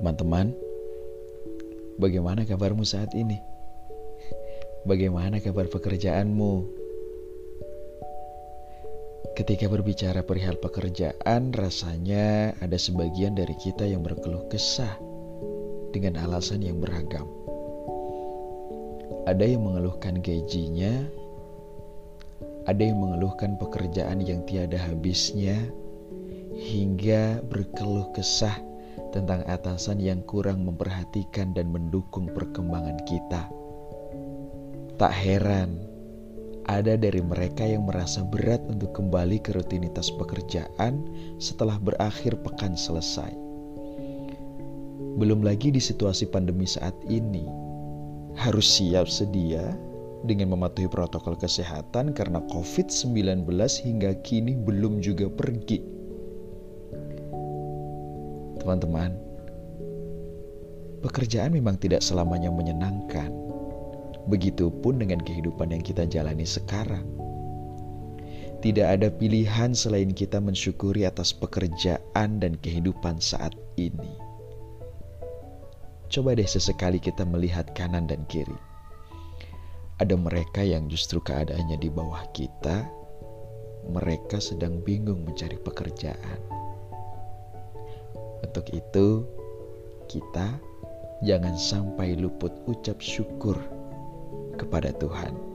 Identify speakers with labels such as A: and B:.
A: Teman-teman, bagaimana kabarmu saat ini? Bagaimana kabar pekerjaanmu? Ketika berbicara perihal pekerjaan, rasanya ada sebagian dari kita yang berkeluh kesah dengan alasan yang beragam. Ada yang mengeluhkan gajinya, ada yang mengeluhkan pekerjaan yang tiada habisnya, hingga berkeluh kesah tentang atasan yang kurang memperhatikan dan mendukung perkembangan kita. Tak heran, ada dari mereka yang merasa berat untuk kembali ke rutinitas pekerjaan setelah berakhir pekan selesai. Belum lagi di situasi pandemi saat ini, harus siap sedia dengan mematuhi protokol kesehatan karena COVID-19 hingga kini belum juga pergi. Teman-teman, pekerjaan memang tidak selamanya menyenangkan. Begitupun dengan kehidupan yang kita jalani sekarang. Tidak ada pilihan selain kita mensyukuri atas pekerjaan dan kehidupan saat ini. Coba deh sesekali kita melihat kanan dan kiri. Ada mereka yang justru keadaannya di bawah kita, mereka sedang bingung mencari pekerjaan. Untuk itu, kita jangan sampai luput ucap syukur kepada Tuhan.